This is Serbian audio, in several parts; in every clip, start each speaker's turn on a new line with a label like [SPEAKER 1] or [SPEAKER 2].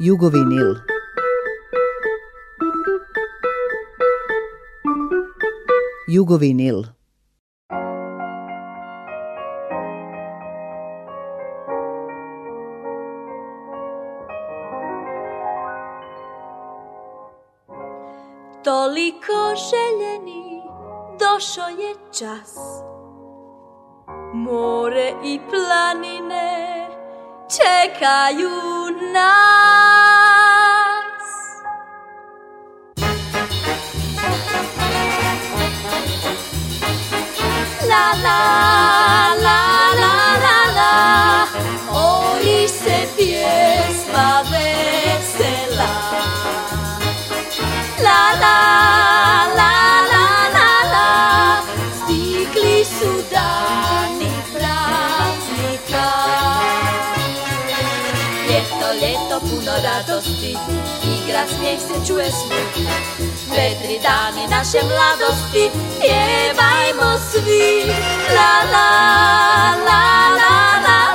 [SPEAKER 1] Jugovinil. Jugovinil.
[SPEAKER 2] Toliko željeni došo je čas More i planine čekaju nas la la la la la la Hoy se pjesma vesela La la la la la la Stigli su dani praznika Ljeto, ljeto, puno radosti Igra, smijeh se čuje smuk Dve, tri naše mladosti pjevajmo svi La la la la la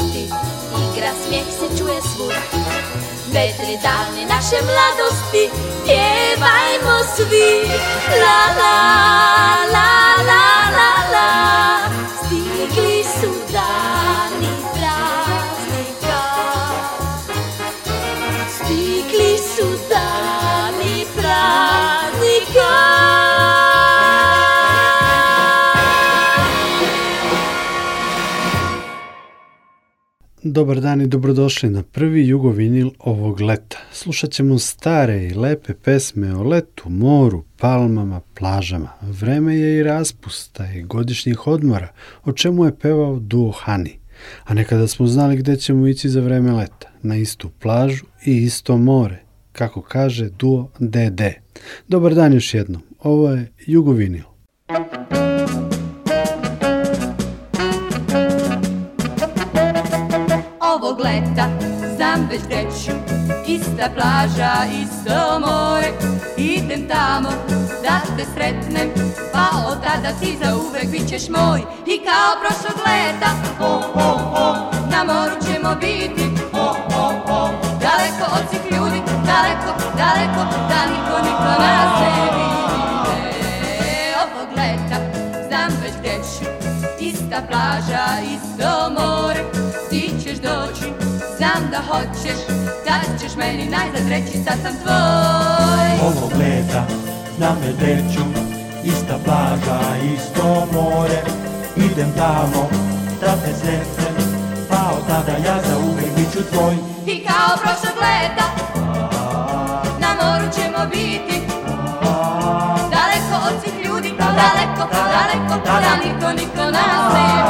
[SPEAKER 2] Igra, smijeh se čuje svud Vedri dalni, naše mladosti Pjevajmo svi La la la la
[SPEAKER 3] Dobar dan i dobrodošli na prvi jugovinil ovog leta. Slušat ćemo stare i lepe pesme o letu, moru, palmama, plažama. Vreme je i raspusta i godišnjih odmora, o čemu je pevao duo Hani. A nekada smo znali gde ćemo ići za vreme leta, na istu plažu i isto more, kako kaže duo DD. Dobar dan još jednom, ovo je jugovinil.
[SPEAKER 2] Jugovinil već Ista plaža, isto more Idem tamo da te sretnem Pa od tada ti uvek bit ćeš moj I kao prošlog leta oh, oh, oh, Na moru ćemo biti hoćeš da ćeš meni najzad reći sad sam tvoj
[SPEAKER 4] Ovo gleda na medeću Ista plaža, isto more Idem tamo da te sretnem Pa od tada ja za uvek bit ću tvoj
[SPEAKER 2] I kao prošlog leta Na moru ćemo biti Daleko od svih ljudi, pa daleko, pa daleko, daleko pa Da niko, niko nas ne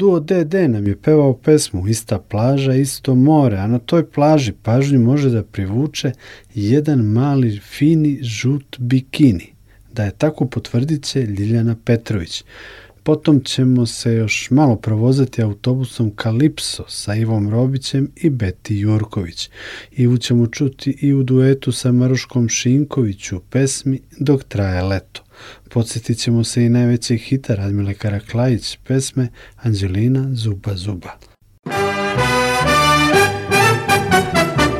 [SPEAKER 3] Duo DD nam je pevao pesmu Ista plaža, isto more, a na toj plaži pažnju može da privuče jedan mali fini žut bikini. Da je tako potvrdit će Ljiljana Petrović. Potom ćemo se još malo provozati autobusom Kalipso sa Ivom Robićem i Beti Jurković. Ivu ćemo čuti i u duetu sa Maruškom Šinkoviću u pesmi Dok traje leto. Podsjetit ćemo se i najvećeg hita Radmila Karaklajić pesme Anđelina Zuba Zuba.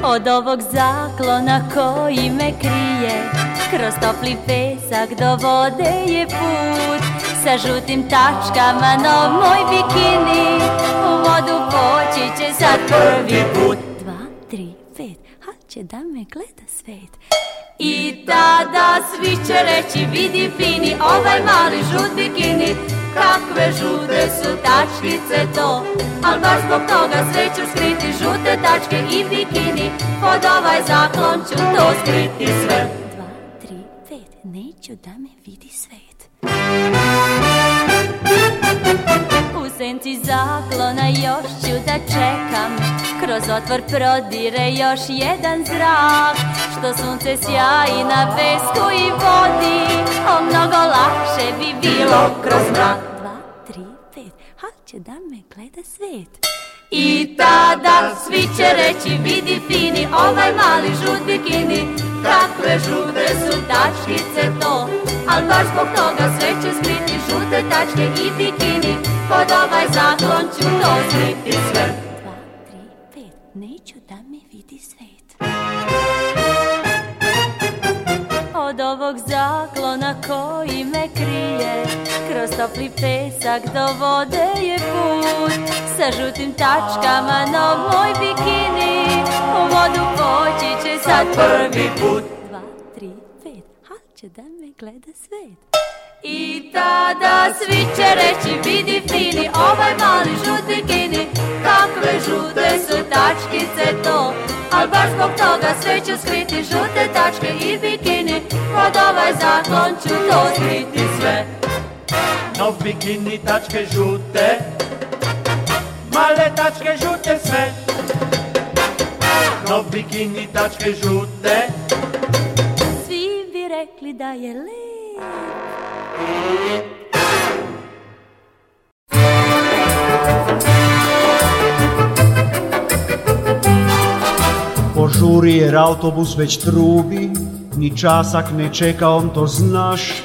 [SPEAKER 5] Od ovog zaklona koji me krije Kroz topli pesak do vode je put Sa žutim tačkama na moj bikini U vodu poći će sad prvi put Dva, tri, pet, haće da me gleda svet i tada svi će reći vidi fini ovaj mali žut bikini Kakve žute su tačkice to Al baš zbog toga sve ću skriti žute tačke i bikini Pod ovaj zaklon ću to skriti sve Dva, tri, pet, neću da me vidi svet senci zaklona još ću da čekam Kroz otvor prodire još jedan zrak Što sunce sjaji na vesku i vodi O mnogo lakše bi bilo kroz mrak Dva, tri, pet, ha će da me gleda svet I tada svi će reći vidi fini Ovaj mali žut bikini Kakve žute su tačkice to Al baš zbog toga sve će skriti žute tačke i bikini Pod ovaj zakon ću to skriti sve Dva, tri, pet, neću da me vidi svet Od ovog zaklona koji me krije Kroz topli pesak do vode je put Sa žutim tačkama na moj bikini U vodu poći će sad prvi put gleda svet. I tada svi će reći vidi fini ovaj mali žuti kini Kakve žute su tačkice to Al baš zbog toga sve ću skriti žute tačke i bikini Pod ovaj zakon ću to skriti sve
[SPEAKER 6] No bikini tačke žute Male tačke žute sve No bikini tačke žute
[SPEAKER 7] rekli
[SPEAKER 5] je
[SPEAKER 7] lep. Požuri jer autobus već trubi, ni časak ne čeka, on to znaš.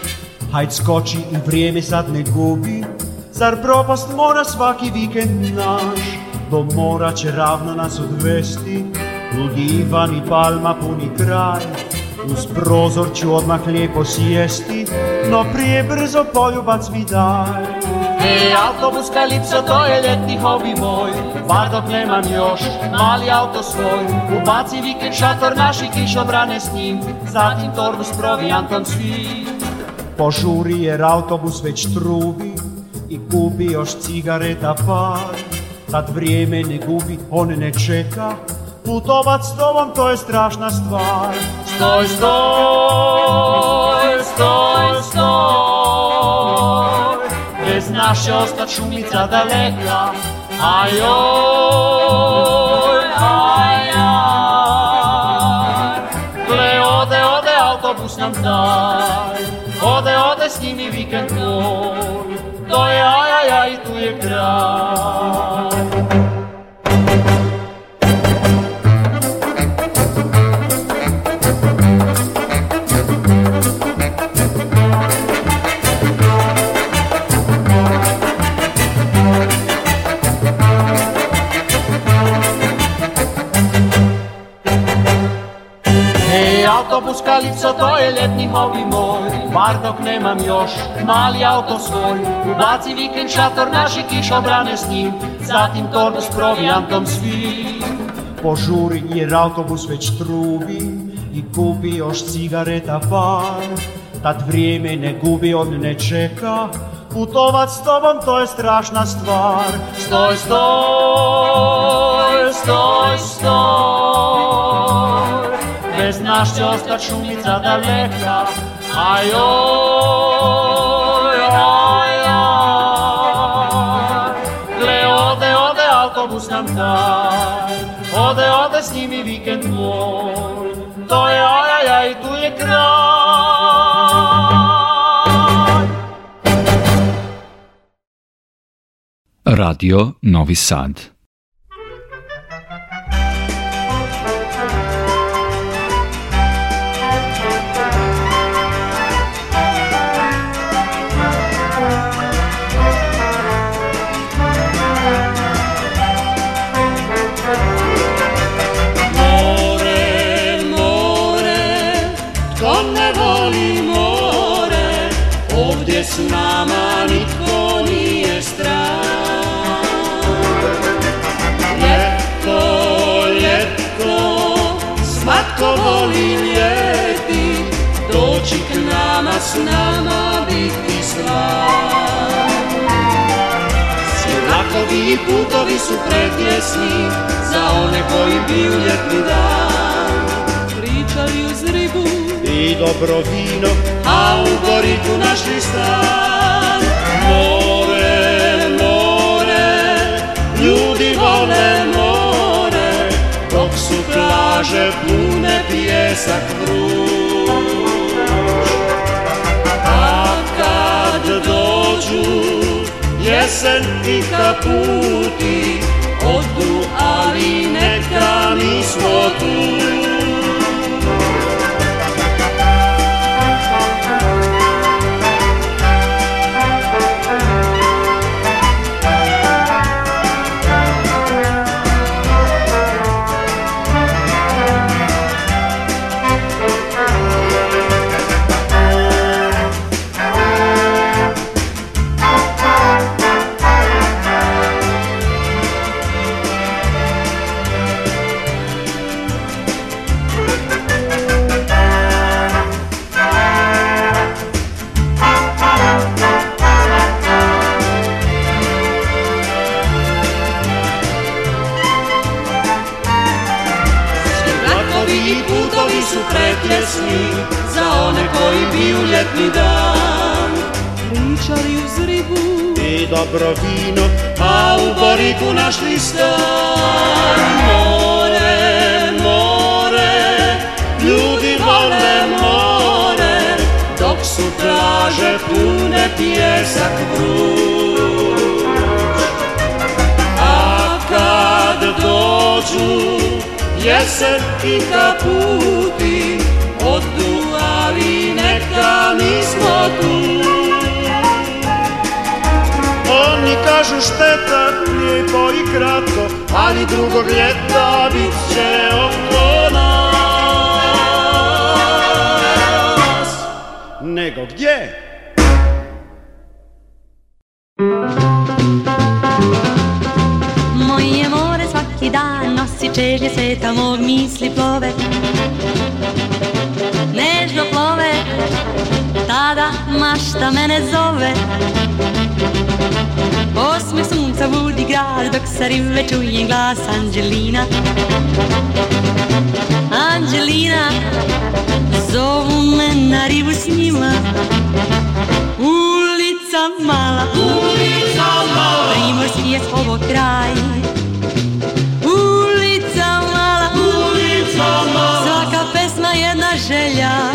[SPEAKER 7] Hajd skoči i vrijeme sad ne gubi, zar propast mora svaki vikend naš? Do mora će ravno nas odvesti, ludi Ivan i Palma puni kraj, uz prozor ću odmah lijepo sjesti, no prije brzo poljubac mi daj.
[SPEAKER 8] E, autobus Kalipso, to je ljetni hobi moj, bar dok nemam još mali auto svoj. Ubaci vikend šator, naši kišobrane s njim, zatim torbu s provijantom
[SPEAKER 7] svi. Požuri jer autobus već trubi i kupi još cigareta par. Tad vrijeme ne gubi, on ne čeka, Putovat s tobom to je strašna stvar
[SPEAKER 9] Stoj, stoj, stoj, stoj Bez naše ostat šumica daleka Ajoj, ajaj. Gle, ode, ode, autobus nam daj Ode, ode, s nimi vikend tvoj To je aj, aj, tu je kraj skalica to je ljetni hobi moj Bar dok nemam još mali auto svoj Ubaci vikend šator, naši kišobrane s njim Zatim torbu s provijantom svim
[SPEAKER 7] Požuri jer autobus već trubi I kupi još cigareta par Tad vrijeme ne gubi, on ne čeka Putovat s tobom, to je strašna stvar
[SPEAKER 9] Stoj, stoj, stoj, stoj ne znaš će ostat šumica daleka Ajoj, ajoj, Gle, ode, ode, autobus nam daj, Ode, ode s njimi vikend mor. To je aj, i tu je kraj Radio Novi Sad
[SPEAKER 10] nama biti slav. i putovi su pretjesni za one koji
[SPEAKER 11] u
[SPEAKER 10] ljetni dan.
[SPEAKER 11] Pričali uz ribu
[SPEAKER 12] i dobro vino,
[SPEAKER 11] a u goritu našli stan.
[SPEAKER 10] More, more, ljudi vole more, dok su plaže pune pjesak kad dođu jesen i kaputi, odu ali neka nismo tu.
[SPEAKER 12] dobro vino,
[SPEAKER 11] a u Boriku našli stan.
[SPEAKER 10] More, more, ljudi vole more, dok su traže pune pjesak vruć. A kad dođu jesen i kaputi, od duali neka nismo tu.
[SPEAKER 13] kažu šteta, lijepo i kratko, ali drugog
[SPEAKER 14] ljeta bit će oko nas. Nego gdje? Moje more svaki dan nosi čežnje sveta, mog misli plove. Nežno plove, tada mašta mene zove. sme slunca budí grál, dok sa rive čuje glas Angelina. Angelina, zovu me na rivu s njima. Ulica mala,
[SPEAKER 15] ulica mala,
[SPEAKER 14] primorski je ovo kraj. Ulica mala,
[SPEAKER 15] ulica
[SPEAKER 14] mala, pesma jedna želja.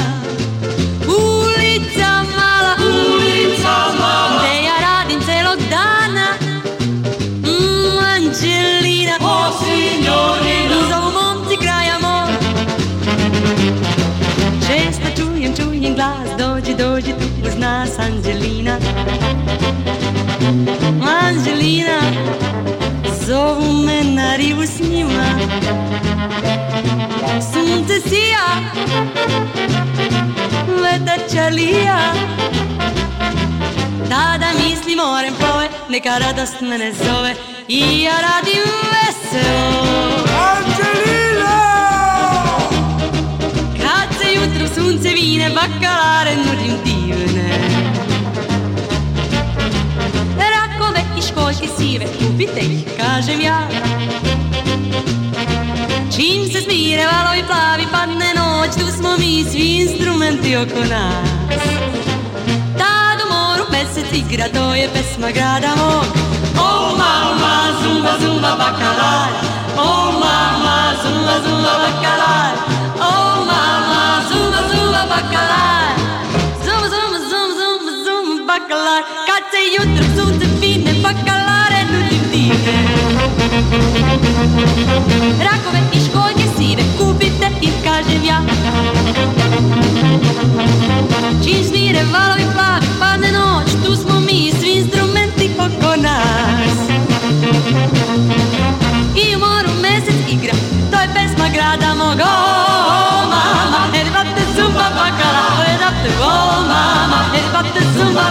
[SPEAKER 14] usmiła Sunce sija Vetar čalija Tada misli morem plove Neka radost me ne zove I ja radim veselo Angelina Kad se jutro sunce vine Bakalare nudim divne i školjke sive, kupite ih, kažem ja. Čim se smire i plavi, padne noć, tu smo mi svi instrumenti oko nas. Tad u moru mesec igra, to je pesma grada mog.
[SPEAKER 15] O mama, zumba, zumba, bakalar, o mama, zumba, zumba, bakalar, o mama, zumba, zumba, bakalar.
[SPEAKER 14] Zumba, zumba, zumba, zumba, bakalar, kad se jutro sunce fine bakalar. Rakove i školjke sive kupite ih kažem ja Čim svire valovi plavi padne noć Tu smo mi svi instrumenti oko nas I u moru mesec igra To je pesma grada mog
[SPEAKER 15] O oh, mama, herbate zumba bakala O oh, mama, herbate zumba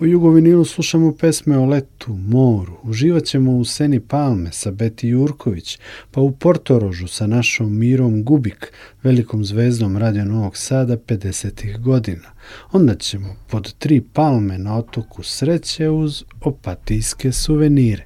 [SPEAKER 3] U Jugovinilu slušamo pesme o letu, moru, uživat ćemo u Seni Palme sa Beti Jurković, pa u Portorožu sa našom Mirom Gubik, velikom zvezdom Radio Novog Sada 50. ih godina. Onda ćemo pod tri palme na otoku sreće uz opatijske suvenire.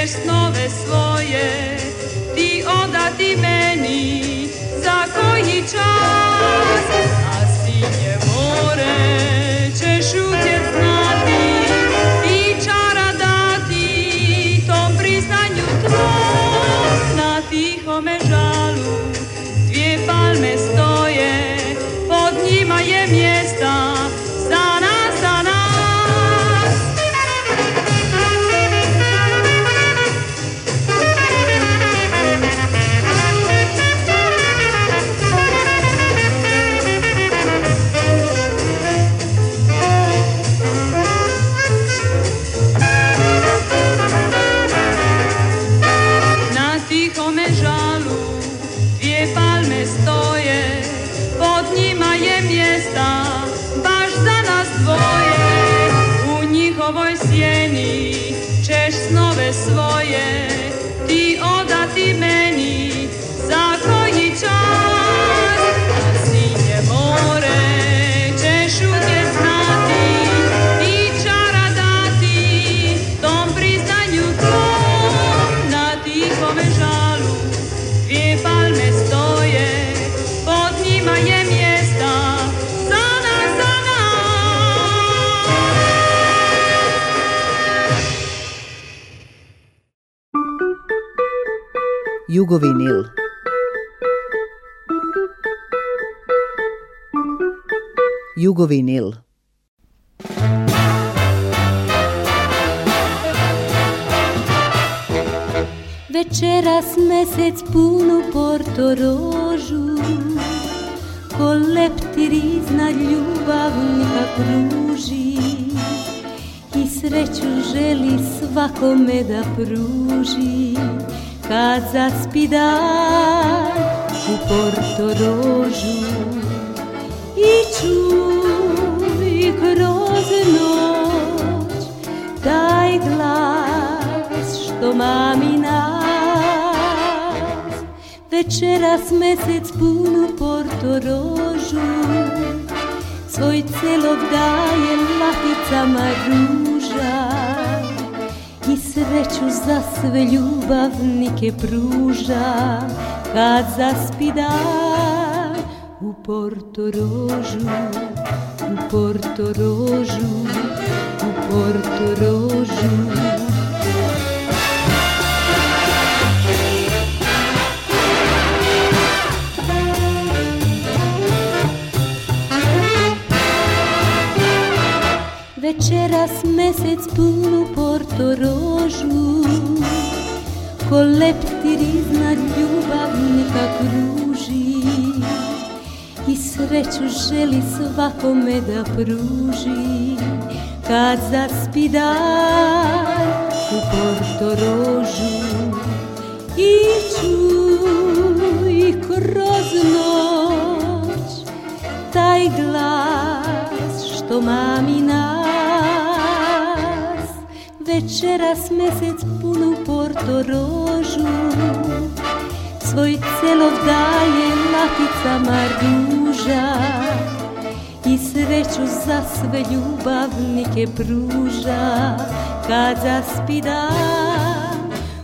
[SPEAKER 16] ćeš snove svoje ti odati meni za koji čas
[SPEAKER 1] Jugovinil. Jugovinil.
[SPEAKER 17] Večeras mesec punu rožu, Ko leptir rizna ljubav na I sreću želi svakome da pruži Kazać spidar u Porto i čuj kroz noć taj glas što mami nas. Večeras mesec punu Porto Rožu svoj celog daje lahicama ruža i sreću za sve ljubavnike pruža kad zaspi dan u Porto Rožu, u Porto Rožu, u Porto Rožu. Večeras mesec punu portorožu Ko leptir iznad ljubavnika kruži I sreću želi svakome da pruži Kad zaspi u portorožu rožu, i kroz noć Taj glas što mami nas večeras mjesec punu porto rožu Svoj celov daje laticama ruža I sreću za sve ljubavnike pruža Kad zaspi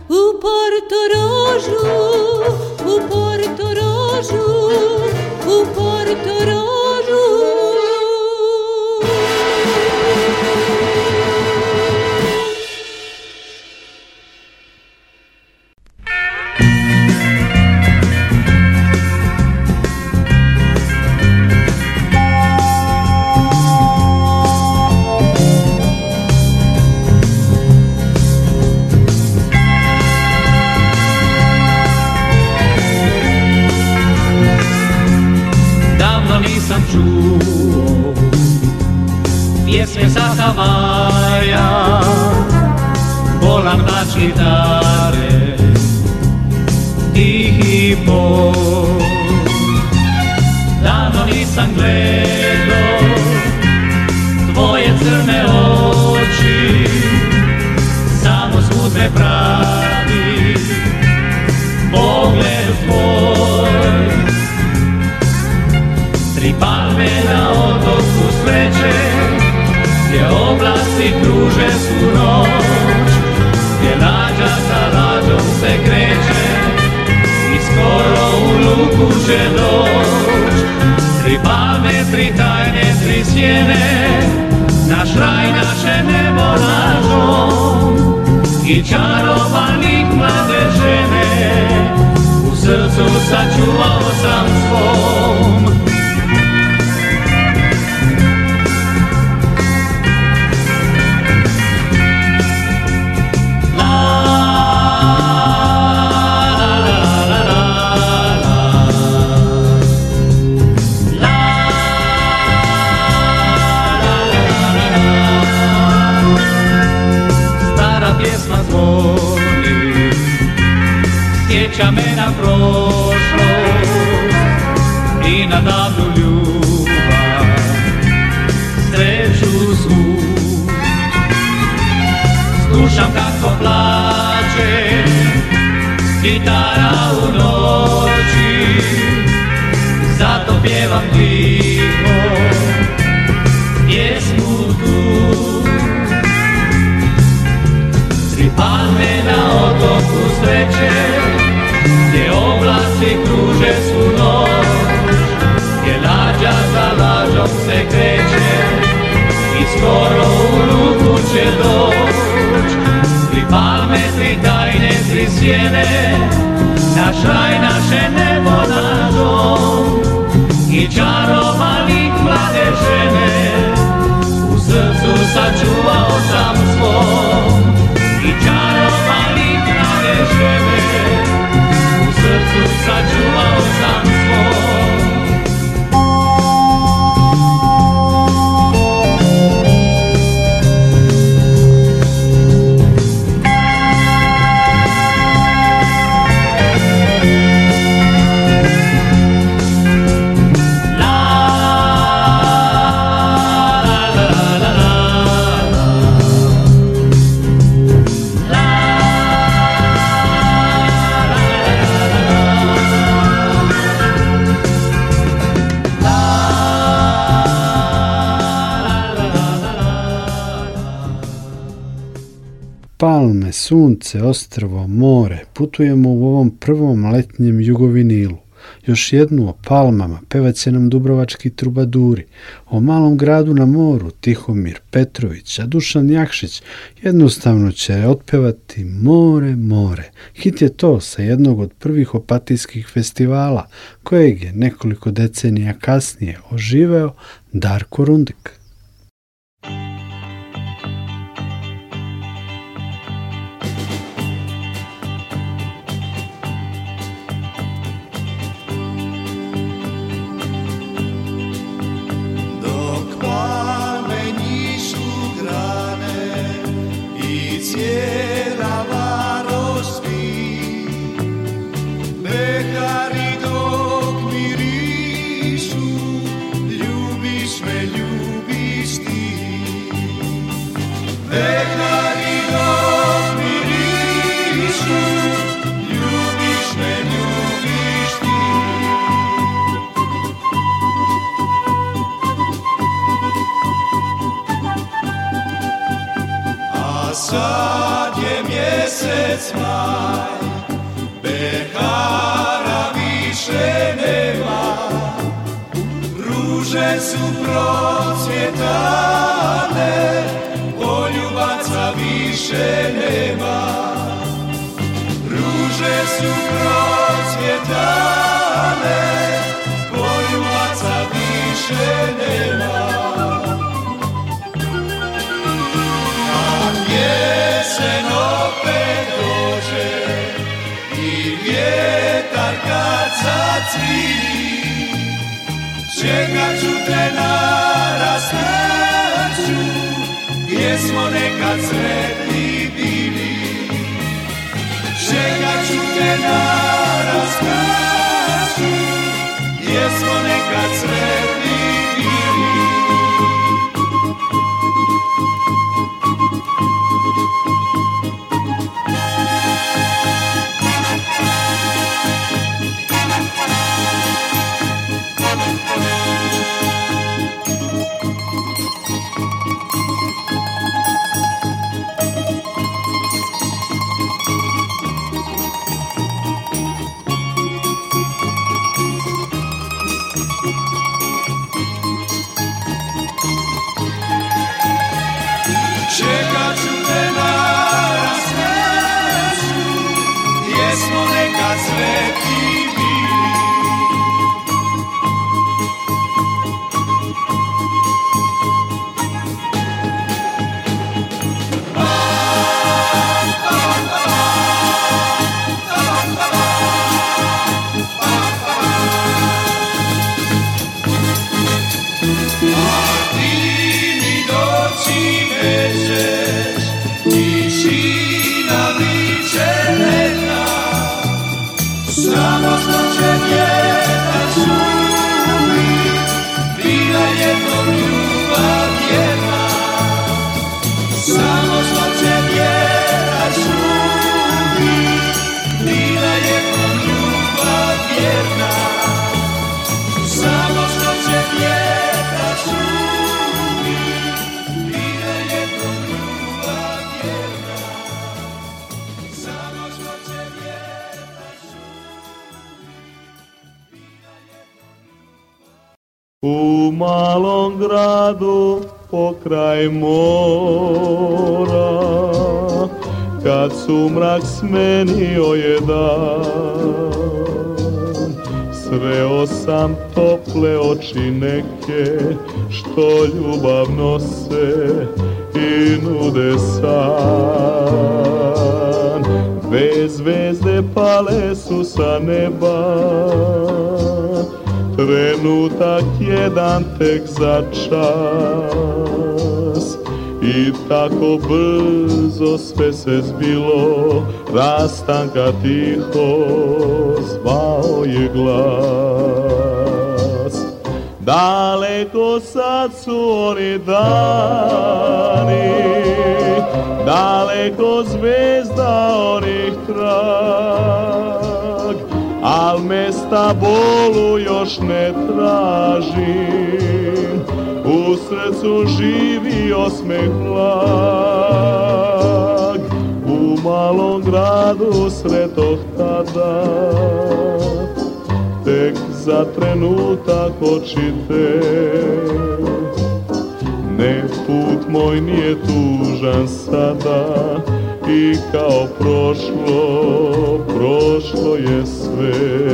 [SPEAKER 17] u porto U porto u porto
[SPEAKER 18] kraj naše nebo našom i čarovanih mlade žene u srcu sačuvao sam svoj.
[SPEAKER 19] sjeća me na prošlost I na davnu ljubav Sreću svu Slušam kako plače Gitara u noći Zato pjevam ti si kruže su noć Gdje lađa za lađom se kreće I skoro u ruku će doć Tri palme, tri tajne, tri sjene Naš raj, naše nebo, naš dom I malih mlade žene U srcu sačuvao sam svoj I čaromanih mlade žene some sport.
[SPEAKER 3] sunce, ostrvo, more, putujemo u ovom prvom letnjem jugovinilu. Još jednu o palmama, pevaće nam Dubrovački trubaduri, o malom gradu na moru, Tihomir Petrović, a Dušan Jakšić jednostavno će otpevati more, more. Hit je to sa jednog od prvih opatijskih festivala, kojeg je nekoliko decenija kasnije oživeo Darko Rundik.
[SPEAKER 20] sad je mjesec maj, behara više nema, ruže su procvjetane, poljubaca više nema. Ruže su procvjetane, poljubaca više nema. vjetar kad zacvili Čekat ću te nekad bili Čekat nekad
[SPEAKER 21] kraj mora Kad sumrak smenio je dan Sreo sam tople oči neke Što ljubav nose i nude san Dve zvezde pale su sa neba Trenutak jedan tek začar tako brzo sve se zbilo, rastanka tiho zvao je glas. Daleko sad su oni dani, daleko zvezda onih trag, al mesta bolu još ne tražim u srcu živi osmeh U malom gradu sretoh tada Tek za trenutak očite Ne put moj nije tužan sada I kao prošlo, prošlo je sve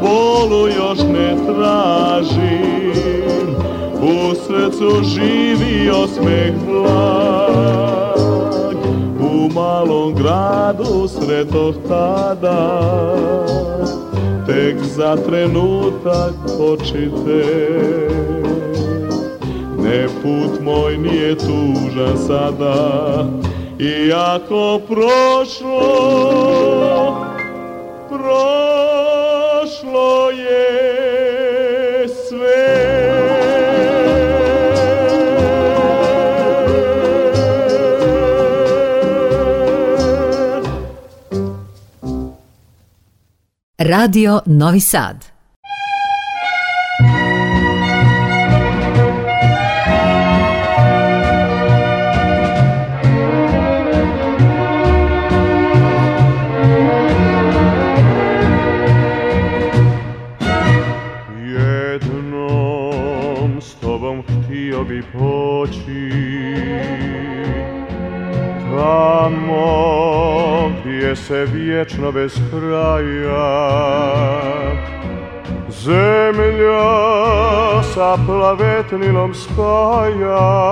[SPEAKER 21] bolu još ne tražim U srcu živi osmeh blag U malom gradu sretoh tada Tek za trenutak počite Ne put moj nije tužan sada Iako prošlo prošlo je sve. Radio Novi Sad se vječno bez kraja Zemlja sa plavetnilom spaja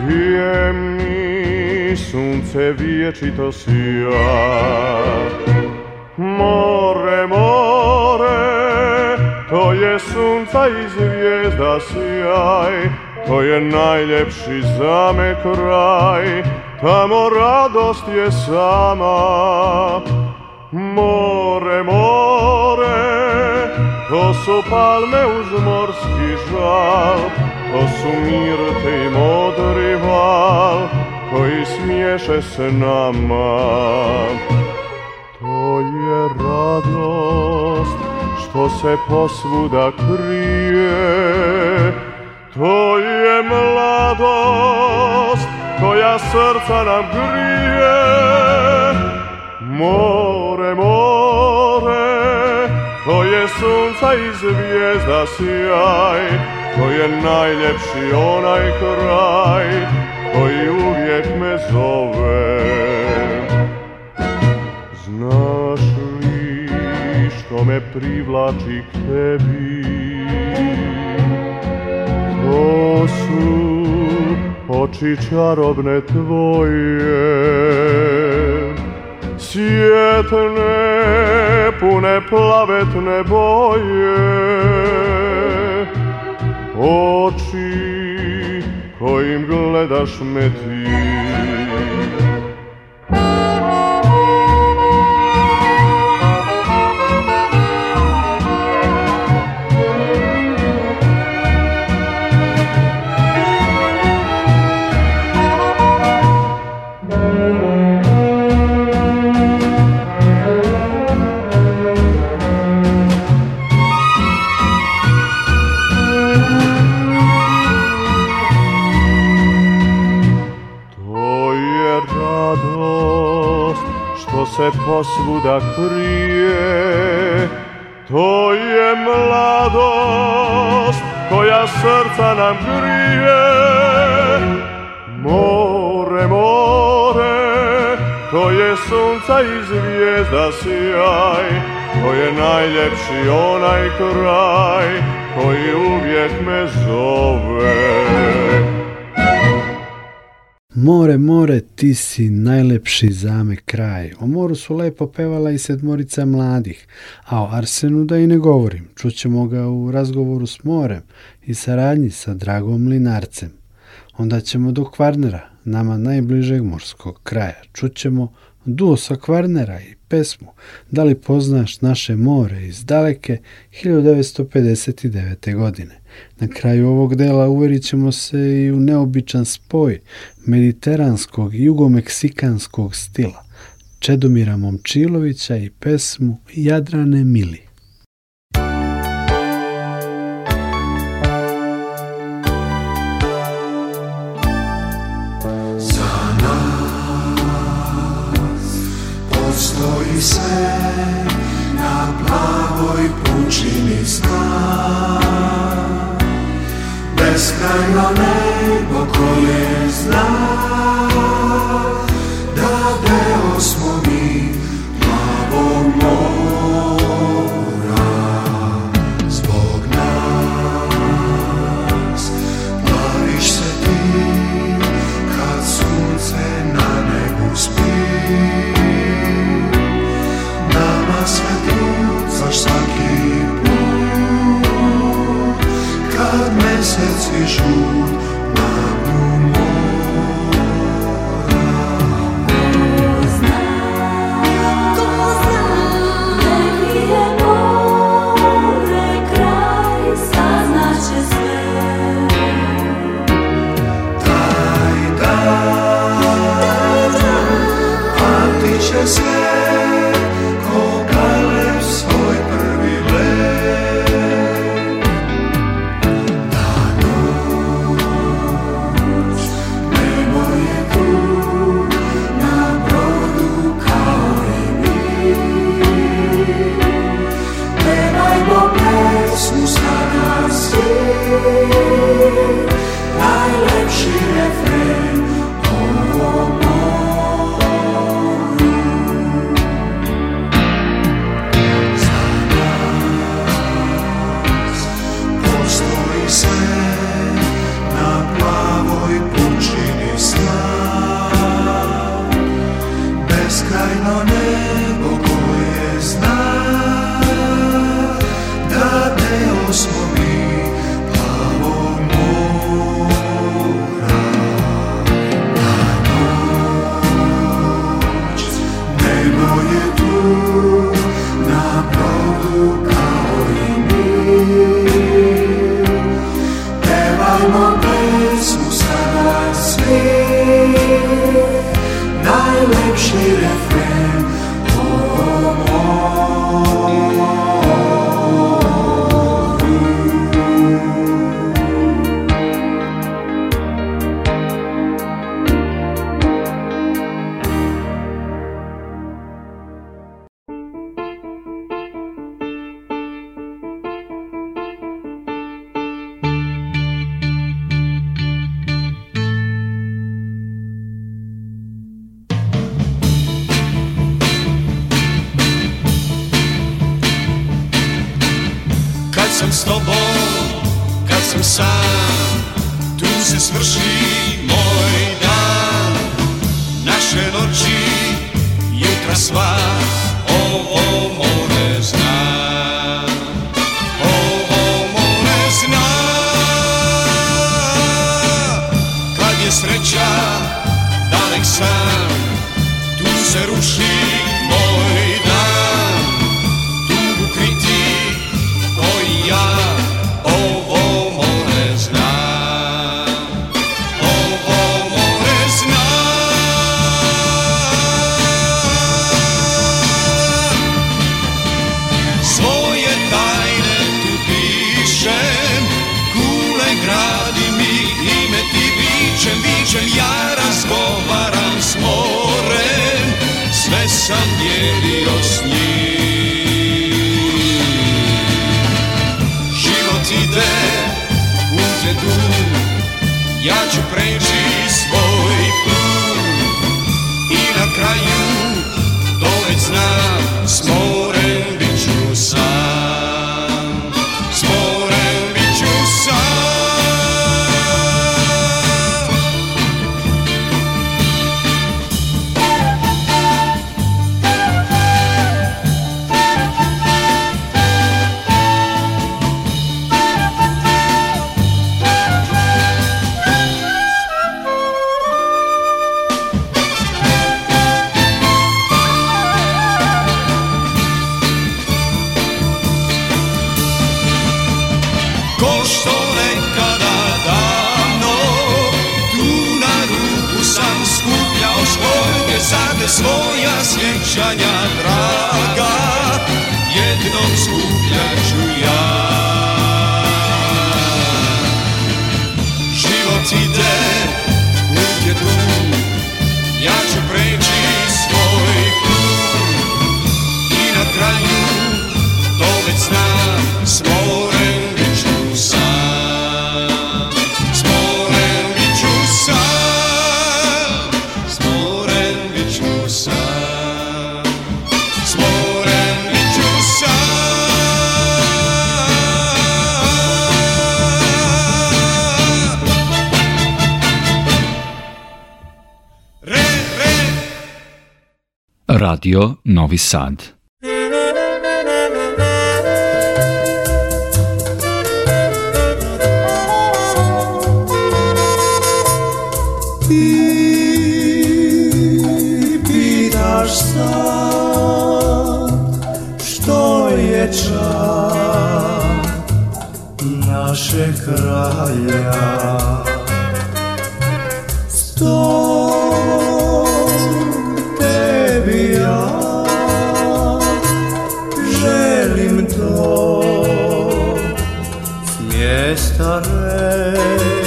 [SPEAKER 21] Gdje mi sunce vječito sija More, more, to je sunca i zvijezda sjaj To je najljepši za me kraj Tamo radost je sama More, more To su palme uz morski žal To su mirte i modri val Koji smiješe se nama To je radost Što se posvuda krije To je mladost srca nam grije More, more, to je sunca i zvijezda sjaj To je najljepši onaj kraj koji uvijek me zove Znaš li što me privlači k tebi To su oči čarobne tvoje Sjetne, pune plavetne boje Oči kojim gledaš me ti se posvuda krije To je mladost koja srca nam grije More, more, to je sunca i zvijezda sjaj To je najljepši onaj kraj koji uvijek me zove
[SPEAKER 3] More, more, ti si najlepši zame kraj. O moru su lepo pevala i sedmorica mladih, a o Arsenu da i ne govorim. Čućemo ga u razgovoru s morem i saradnji sa dragom Linarcem. Onda ćemo do Kvarnera, nama najbližeg morskog kraja. Čućemo duo sa Kvarnera i pesmu Da li poznaš naše more iz daleke 1959. godine. Na kraju ovog dela uverit ćemo se i u neobičan spoj mediteranskog i jugomeksikanskog stila Čedomira Momčilovića i pesmu Jadrane Mili.
[SPEAKER 22] sve na plavoj pučini stan. jest królestwa. сижу.
[SPEAKER 23] Radio Novi Sad.
[SPEAKER 24] Ti pitaš sad što je čar naše kralja. Sto presta reč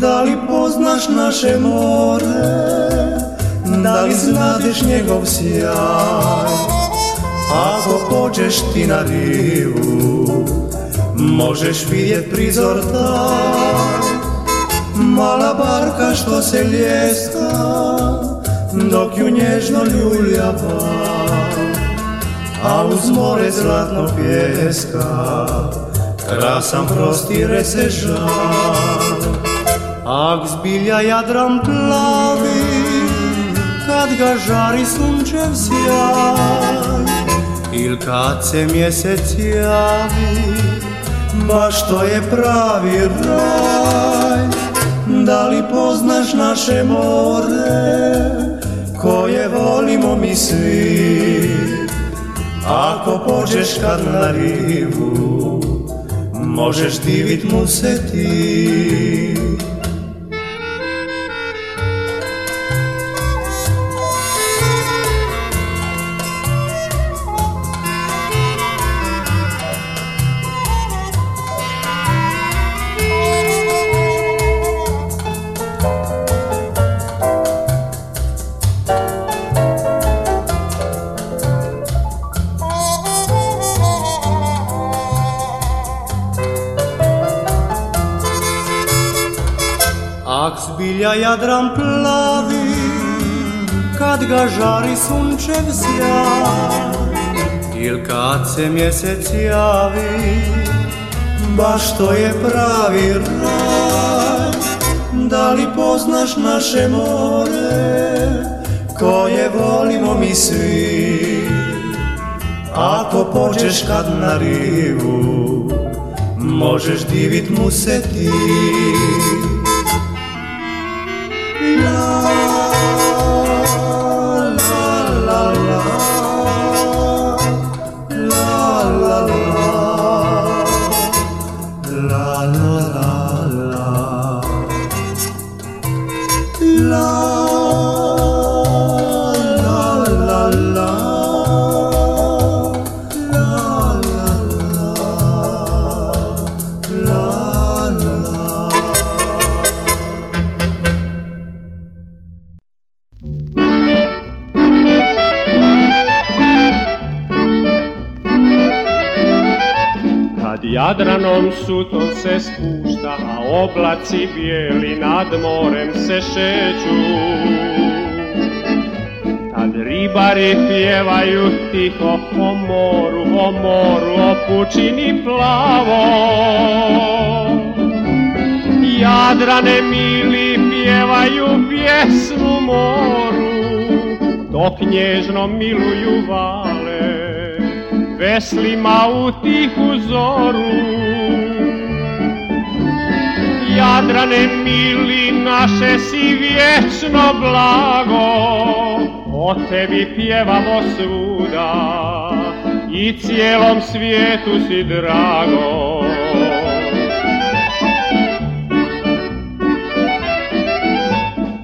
[SPEAKER 24] Da li poznaš naše more Da li znadeš njegov sjaj Ako pođeš ti na rivu Možeš vidjet prizor taj Mala barka što se ljesta Dok ju nježno ljuljava A uz more zlatno pjeska krasan prostire se žal. Ak zbilja jadram plavi, kad ga žari sunčev sjaj, il kad se mjesec javi, baš to je pravi raj. Da li poznaš naše more, koje volimo mi svi, ako pođeš kad na rivu, Možeš divit mu se ti Ak zbilja Jadran plavi, kad ga žari sunčev sjaj, il kad se mjesec javi, baš to je pravi raj. Da li poznaš naše more, koje volimo mi svi? Ako pođeš kad na rivu, možeš divit mu se ti.
[SPEAKER 25] Oblaci bijeli nad morem se šeću Tad ribari pjevaju tiho o moru, o moru, o pučini plavo Jadrane mili pjevaju pjesmu moru Dok nježno miluju vale Veslima u tihu zoru Ne mili naše si vječno blago, o tebi pjevamo svuda i cijelom svijetu si drago.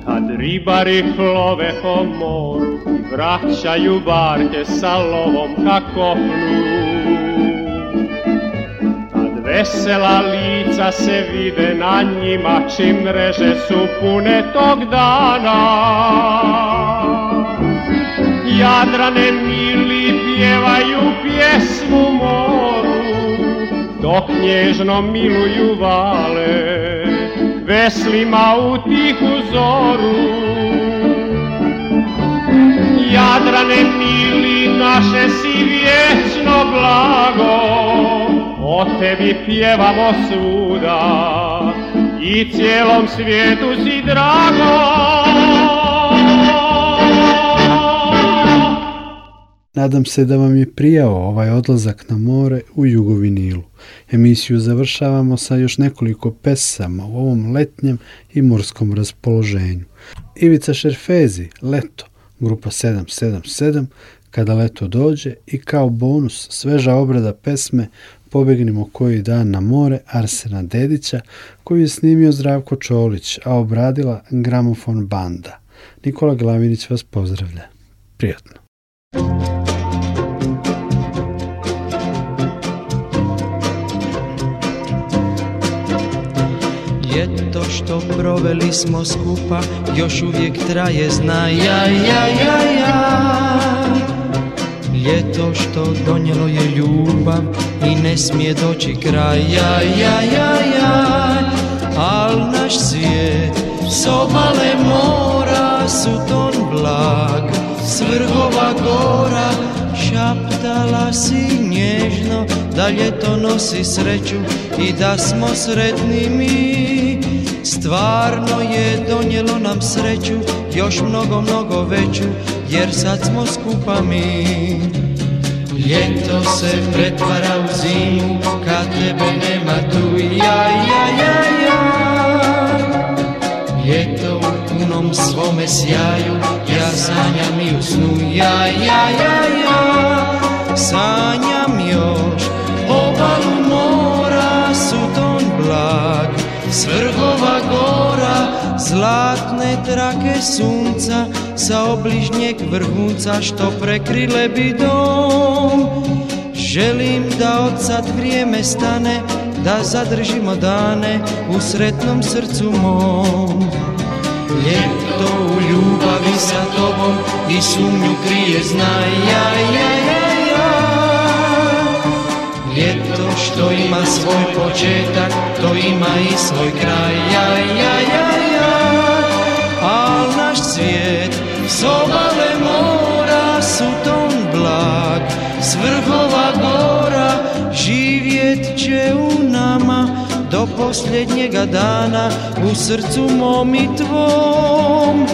[SPEAKER 25] Kad ribari plove po moru i vraćaju barke sa lovom kako plu, kad vesela li srca se vide na njima čim mreže su pune tog dana Jadrane mili pjevaju pjesmu moru dok nježno miluju vale veslima u tihu zoru Jadrane mili naše si vječno blago o tebi pjevamo svuda i cijelom svijetu si drago.
[SPEAKER 3] Nadam se da vam je prijao ovaj odlazak na more u Jugovinilu. Emisiju završavamo sa još nekoliko pesama u ovom letnjem i morskom raspoloženju. Ivica Šerfezi, Leto, grupa 777, Kada leto dođe i kao bonus sveža obrada pesme Pobegnimo koji dan na more Arsena Dedića koji je snimio Zdravko Čolić, a obradila gramofon banda. Nikola Glavinić vas pozdravlja. Prijatno.
[SPEAKER 26] Ljeto što proveli smo skupa, još uvijek traje, zna ja, ja, ja, ja. Ljeto što donijelo je ljubav i ne smije doći kraj ja, ja, ja, ja Al naš svijet s obale mora ton blag, svrhova gora Šaptala si nježno da ljeto nosi sreću I da smo sretni mi Stvarno je donijelo nam sreću još mnogo, mnogo veću Jer sad smo skupa mi Ljeto se pretvara u zimu Kad tebe nema tu ja, ja, ja, ja Ljeto u punom svome sjaju Ja sanjam i u snu ja, ja, ja, ja Sanjam još obalu mora Suton blag, svrhova gora zlátnej trake sunca sa obližne k vrhúca, što prekryl by dom. Želim da odsad vrijeme stane, da zadržimo dane u sretnom srcu mom. Ljeto u ljubavi sa tobom i sumnju krije, znaj, ja, ja, ja, ja. Ljeto što ima svoj početak, to ima i svoj kraj, ja, ja, ja. S obale su ton blag, s vrhova gora živjet će u nama do posljednjega dana u srcu mom i tvom.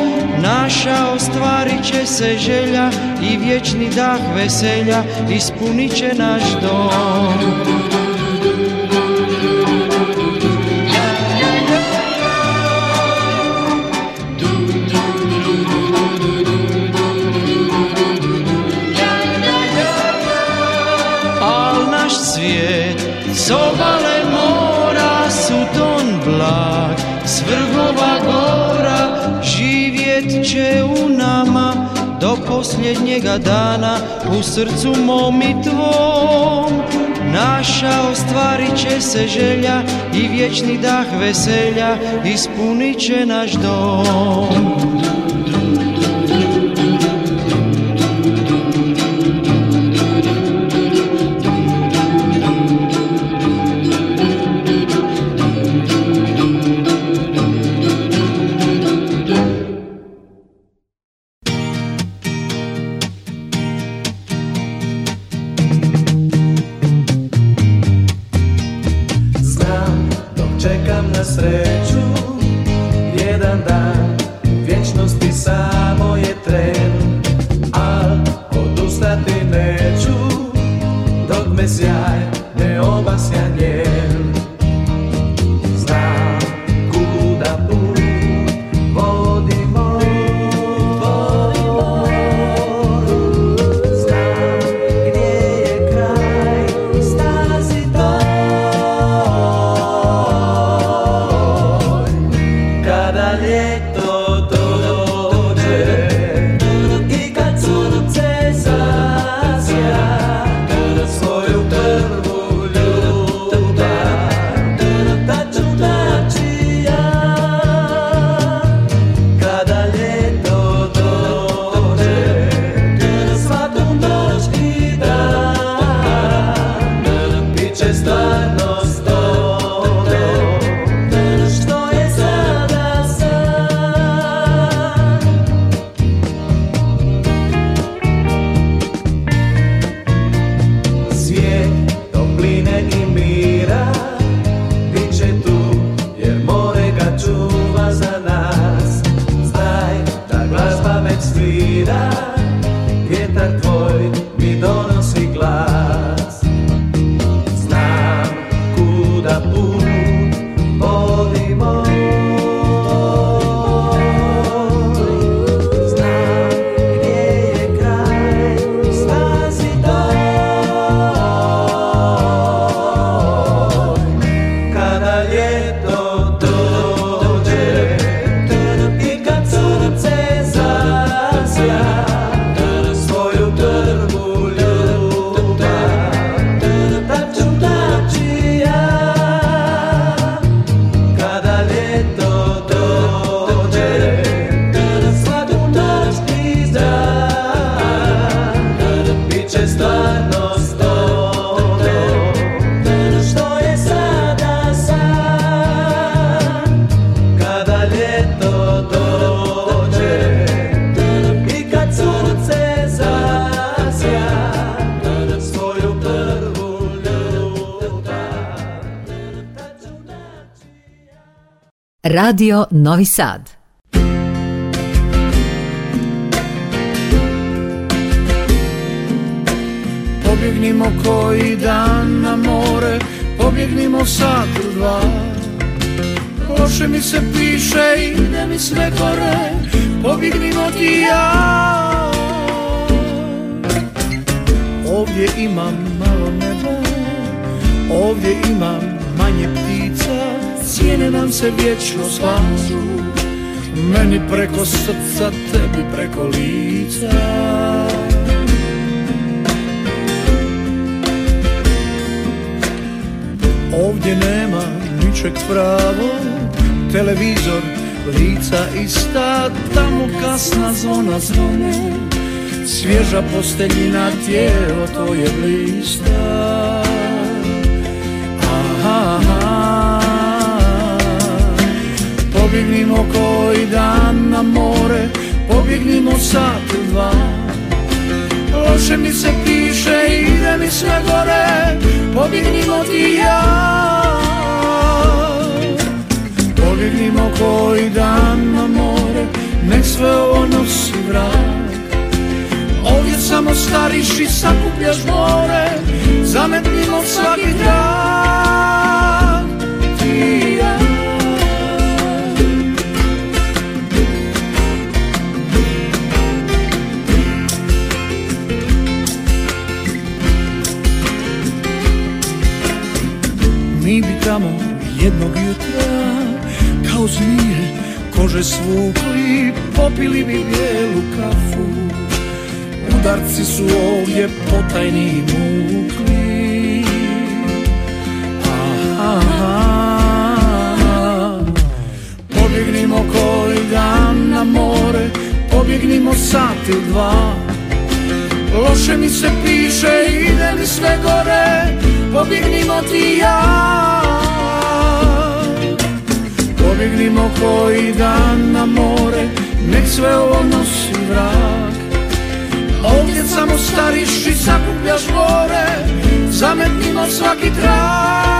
[SPEAKER 26] Naša ostvarit će se želja i vječni dah veselja ispunit će naš dom. posljednjega dana u srcu mom i tvom Naša ostvarit će se želja i vječni dah veselja ispunit će naš dom
[SPEAKER 27] Radio Novi Sad.
[SPEAKER 28] Pobjegnimo koji dan na more, pobjegnimo sat u dva. Loše mi se piše, ide mi sve gore, pobjegnimo ti ja. Ovdje imam malo neba, ovdje imam manje ti sjene nam se vječno Meni preko srca, tebi preko lica Ovdje nema ničeg pravo Televizor, lica ista Tamo kasna zvona zvone Svježa posteljina tijelo, to je blista Aha, aha Pobjegnimo koji dan na more Pobjegnimo sat dva Loše mi se piše, ide mi sve gore Pobjegnimo ti i ja Pobjegnimo koji dan na more Nek sve ovo nosi vrat Ovdje samo stariš i sakupljaš more Zametnimo svaki dan jednog jutra Kao zmije kože svukli Popili bi bijelu kafu Udarci su ovdje potajni mukli Pobjegnimo koji dan na more Pobjegnimo sat ili dva Loše mi se piše, ide mi sve gore Pobjegnimo ti ja pobjegnimo koji dan na more Nek sve ovo nosi vrak Ovdje samo stariš i sakupljaš more Zametnimo svaki trak.